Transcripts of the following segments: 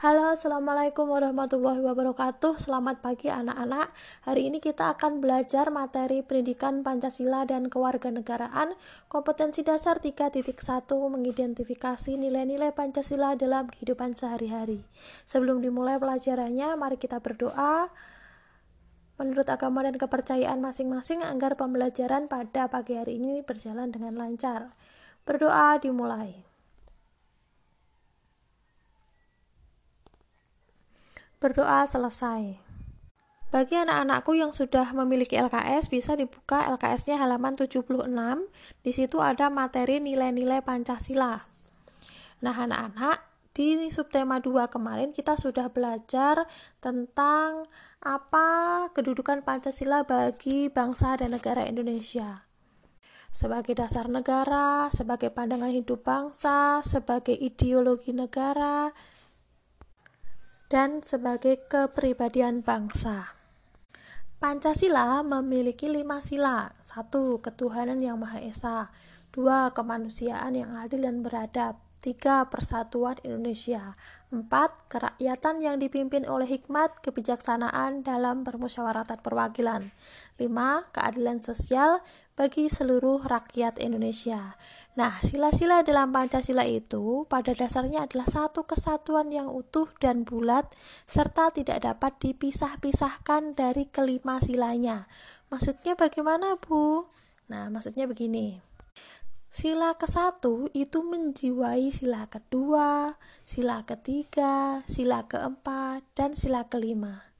Halo, Assalamualaikum warahmatullahi wabarakatuh. Selamat pagi anak-anak. Hari ini kita akan belajar materi pendidikan Pancasila dan kewarganegaraan. Kompetensi dasar 3.1 Mengidentifikasi nilai-nilai Pancasila dalam kehidupan sehari-hari. Sebelum dimulai pelajarannya, mari kita berdoa. Menurut agama dan kepercayaan masing-masing agar pembelajaran pada pagi hari ini berjalan dengan lancar. Berdoa dimulai Berdoa selesai. Bagi anak-anakku yang sudah memiliki LKS, bisa dibuka LKS-nya halaman 76. Di situ ada materi nilai-nilai Pancasila. Nah, anak-anak, di subtema 2 kemarin kita sudah belajar tentang apa kedudukan Pancasila bagi bangsa dan negara Indonesia. Sebagai dasar negara, sebagai pandangan hidup bangsa, sebagai ideologi negara, dan sebagai kepribadian bangsa. Pancasila memiliki lima sila. Satu, ketuhanan yang Maha Esa. Dua, kemanusiaan yang adil dan beradab. Tiga, persatuan Indonesia. Empat, kerakyatan yang dipimpin oleh hikmat kebijaksanaan dalam permusyawaratan perwakilan. Lima, keadilan sosial bagi seluruh rakyat Indonesia. Nah, sila-sila dalam Pancasila itu pada dasarnya adalah satu kesatuan yang utuh dan bulat serta tidak dapat dipisah-pisahkan dari kelima silanya. Maksudnya bagaimana, Bu? Nah, maksudnya begini. Sila ke satu itu menjiwai sila kedua, sila ketiga, sila keempat, dan sila kelima.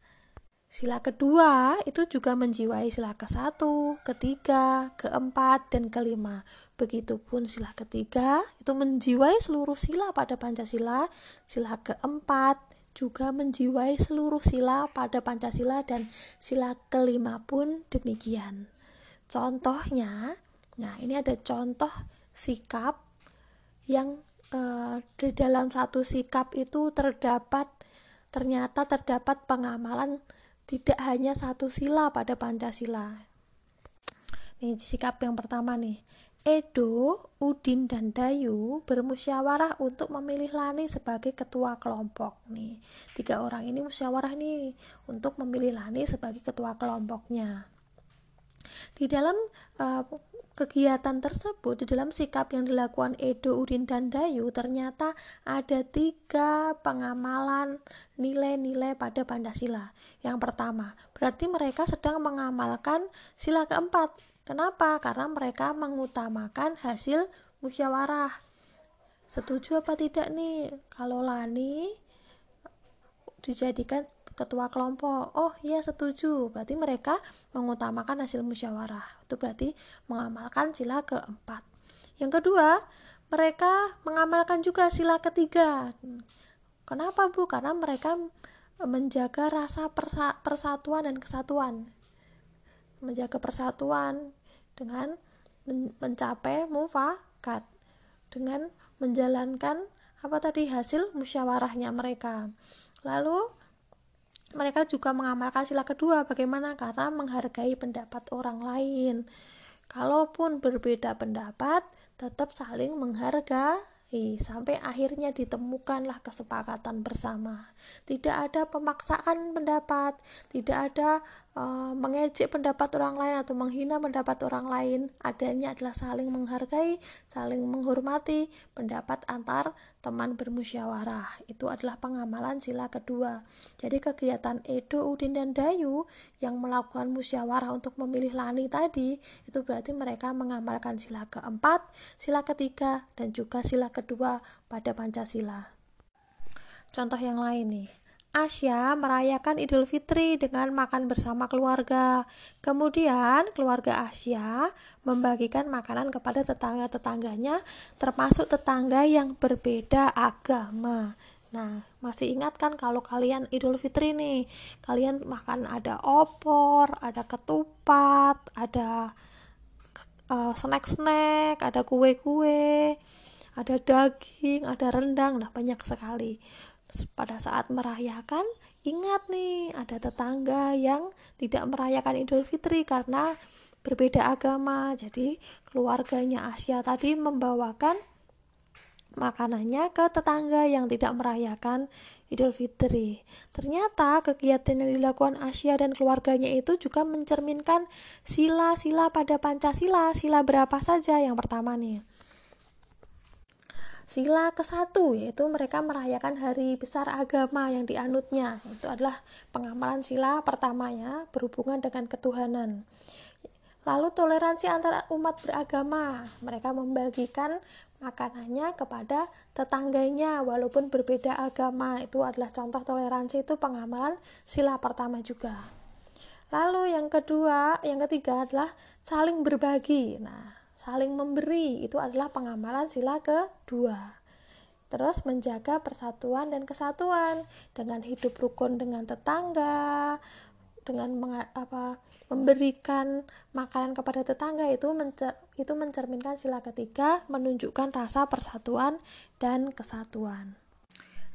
Sila kedua itu juga menjiwai sila ke satu, ketiga, keempat, dan kelima. Begitupun sila ketiga itu menjiwai seluruh sila pada Pancasila, sila keempat juga menjiwai seluruh sila pada Pancasila dan sila kelima pun demikian. Contohnya, Nah, ini ada contoh sikap yang uh, di dalam satu sikap itu terdapat ternyata terdapat pengamalan tidak hanya satu sila pada Pancasila. Ini sikap yang pertama nih. Edo, Udin, dan Dayu bermusyawarah untuk memilih Lani sebagai ketua kelompok nih. Tiga orang ini musyawarah nih untuk memilih Lani sebagai ketua kelompoknya. Di dalam uh, kegiatan tersebut, di dalam sikap yang dilakukan Edo, Udin, dan Dayu, ternyata ada tiga pengamalan nilai-nilai pada Pancasila. Yang pertama, berarti mereka sedang mengamalkan sila keempat. Kenapa? Karena mereka mengutamakan hasil musyawarah. Setuju apa tidak nih kalau Lani dijadikan ketua kelompok. Oh iya setuju. Berarti mereka mengutamakan hasil musyawarah. Itu berarti mengamalkan sila keempat. Yang kedua mereka mengamalkan juga sila ketiga. Kenapa bu? Karena mereka menjaga rasa persatuan dan kesatuan. Menjaga persatuan dengan mencapai mufakat. Dengan menjalankan apa tadi hasil musyawarahnya mereka. Lalu mereka juga mengamalkan sila kedua. Bagaimana? Karena menghargai pendapat orang lain. Kalaupun berbeda pendapat tetap saling menghargai. Sampai akhirnya ditemukanlah kesepakatan bersama. Tidak ada pemaksaan pendapat, tidak ada uh, mengejek pendapat orang lain atau menghina pendapat orang lain. Adanya adalah saling menghargai, saling menghormati pendapat antar teman bermusyawarah. Itu adalah pengamalan sila kedua. Jadi kegiatan Edo, Udin, dan Dayu yang melakukan musyawarah untuk memilih Lani tadi, itu berarti mereka mengamalkan sila keempat, sila ketiga, dan juga sila kedua pada Pancasila. Contoh yang lain nih. Asia merayakan Idul Fitri dengan makan bersama keluarga. Kemudian, keluarga Asia membagikan makanan kepada tetangga-tetangganya, termasuk tetangga yang berbeda agama. Nah, masih ingat kan kalau kalian Idul Fitri nih, kalian makan ada opor, ada ketupat, ada uh, snack-snack, ada kue-kue ada daging, ada rendang, nah banyak sekali. Pada saat merayakan, ingat nih ada tetangga yang tidak merayakan Idul Fitri karena berbeda agama. Jadi keluarganya Asia tadi membawakan makanannya ke tetangga yang tidak merayakan Idul Fitri. Ternyata kegiatan yang dilakukan Asia dan keluarganya itu juga mencerminkan sila-sila pada Pancasila. Sila berapa saja? Yang pertama nih. Sila ke satu yaitu mereka merayakan hari besar agama yang dianutnya. Itu adalah pengamalan sila pertamanya berhubungan dengan ketuhanan. Lalu toleransi antara umat beragama. Mereka membagikan makanannya kepada tetangganya walaupun berbeda agama itu adalah contoh toleransi itu pengamalan sila pertama juga lalu yang kedua yang ketiga adalah saling berbagi nah saling memberi itu adalah pengamalan sila kedua terus menjaga persatuan dan kesatuan dengan hidup rukun dengan tetangga dengan apa memberikan makanan kepada tetangga itu mencer, itu mencerminkan sila ketiga menunjukkan rasa persatuan dan kesatuan.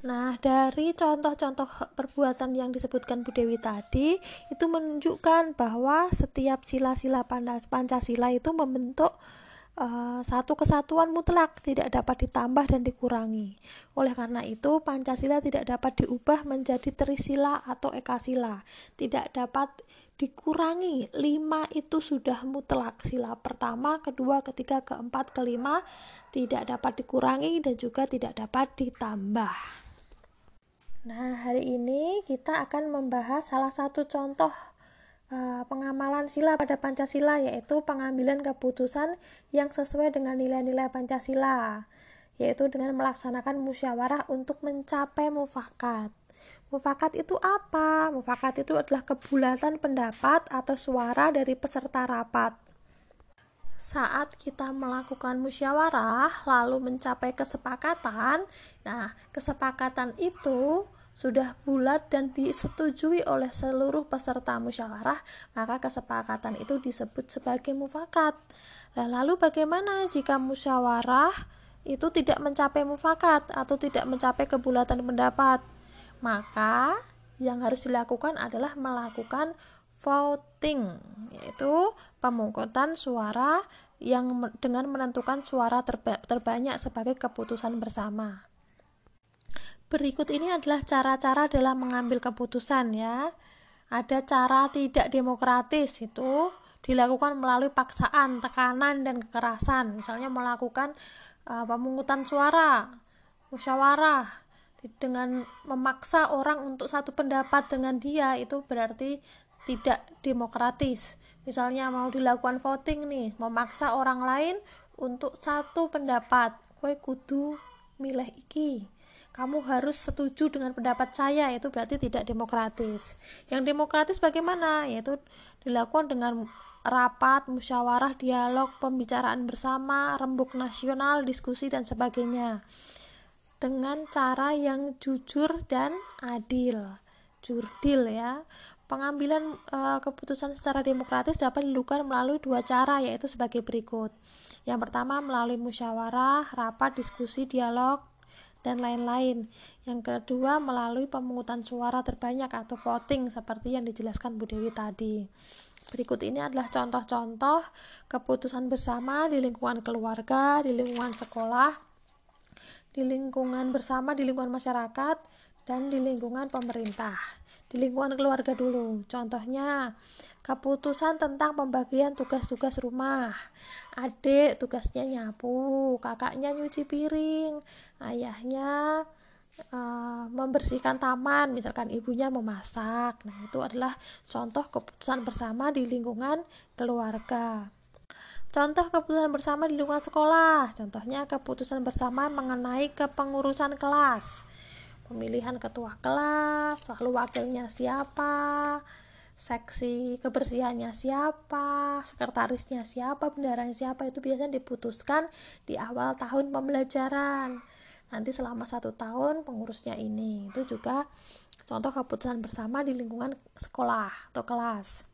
Nah, dari contoh-contoh perbuatan yang disebutkan Bu Dewi tadi, itu menunjukkan bahwa setiap sila-sila Pancasila itu membentuk uh, satu kesatuan mutlak tidak dapat ditambah dan dikurangi. Oleh karena itu, Pancasila tidak dapat diubah menjadi Trisila atau Ekasila. Tidak dapat dikurangi. Lima itu sudah mutlak. Sila pertama, kedua, ketiga, keempat, kelima tidak dapat dikurangi dan juga tidak dapat ditambah. Nah, hari ini kita akan membahas salah satu contoh uh, pengamalan sila pada Pancasila yaitu pengambilan keputusan yang sesuai dengan nilai-nilai Pancasila yaitu dengan melaksanakan musyawarah untuk mencapai mufakat. Mufakat itu apa? Mufakat itu adalah kebulatan pendapat atau suara dari peserta rapat. Saat kita melakukan musyawarah lalu mencapai kesepakatan, nah kesepakatan itu sudah bulat dan disetujui oleh seluruh peserta musyawarah, maka kesepakatan itu disebut sebagai mufakat. Nah, lalu bagaimana jika musyawarah itu tidak mencapai mufakat atau tidak mencapai kebulatan pendapat? Maka yang harus dilakukan adalah melakukan voting, yaitu pemungutan suara yang dengan menentukan suara terba terbanyak sebagai keputusan bersama. Berikut ini adalah cara-cara dalam mengambil keputusan ya. Ada cara tidak demokratis itu dilakukan melalui paksaan, tekanan dan kekerasan. Misalnya melakukan uh, pemungutan suara, musyawarah dengan memaksa orang untuk satu pendapat dengan dia itu berarti tidak demokratis. Misalnya mau dilakukan voting nih, memaksa orang lain untuk satu pendapat. Kue kudu milih iki. Kamu harus setuju dengan pendapat saya itu berarti tidak demokratis. Yang demokratis bagaimana? Yaitu dilakukan dengan rapat, musyawarah, dialog, pembicaraan bersama, rembuk nasional, diskusi dan sebagainya. Dengan cara yang jujur dan adil. Jurdil ya pengambilan e, keputusan secara demokratis dapat dilakukan melalui dua cara yaitu sebagai berikut yang pertama melalui musyawarah, rapat, diskusi, dialog dan lain-lain. Yang kedua, melalui pemungutan suara terbanyak atau voting seperti yang dijelaskan Bu Dewi tadi. Berikut ini adalah contoh-contoh keputusan bersama di lingkungan keluarga, di lingkungan sekolah, di lingkungan bersama, di lingkungan masyarakat, dan di lingkungan pemerintah. Di lingkungan keluarga dulu, contohnya keputusan tentang pembagian tugas-tugas rumah. Adik tugasnya nyapu, kakaknya nyuci piring, ayahnya uh, membersihkan taman, misalkan ibunya memasak. Nah, itu adalah contoh keputusan bersama di lingkungan keluarga. Contoh keputusan bersama di lingkungan sekolah, contohnya keputusan bersama mengenai kepengurusan kelas, pemilihan ketua kelas, lalu wakilnya siapa, seksi kebersihannya siapa, sekretarisnya siapa, bendaranya siapa itu biasanya diputuskan di awal tahun pembelajaran. Nanti selama satu tahun pengurusnya ini itu juga contoh keputusan bersama di lingkungan sekolah atau kelas.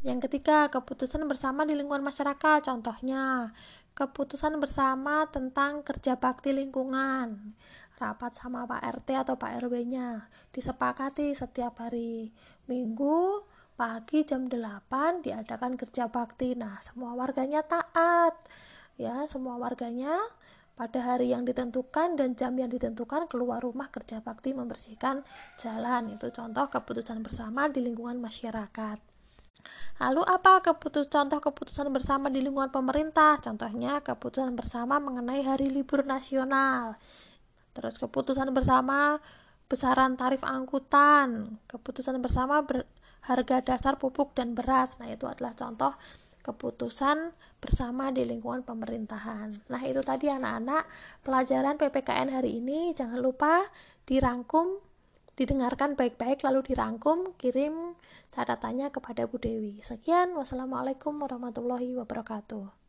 Yang ketiga, keputusan bersama di lingkungan masyarakat. Contohnya, keputusan bersama tentang kerja bakti lingkungan rapat sama Pak RT atau Pak RW-nya disepakati setiap hari Minggu pagi jam 8 diadakan kerja bakti. Nah semua warganya taat ya. Semua warganya pada hari yang ditentukan dan jam yang ditentukan keluar rumah kerja bakti membersihkan jalan. Itu contoh keputusan bersama di lingkungan masyarakat. Lalu apa keputus contoh keputusan bersama di lingkungan pemerintah? Contohnya keputusan bersama mengenai hari libur nasional. Terus keputusan bersama besaran tarif angkutan, keputusan bersama ber, harga dasar pupuk dan beras. Nah, itu adalah contoh keputusan bersama di lingkungan pemerintahan. Nah, itu tadi anak-anak pelajaran PPKN hari ini. Jangan lupa dirangkum, didengarkan baik-baik lalu dirangkum, kirim catatannya kepada Bu Dewi. Sekian, wassalamualaikum warahmatullahi wabarakatuh.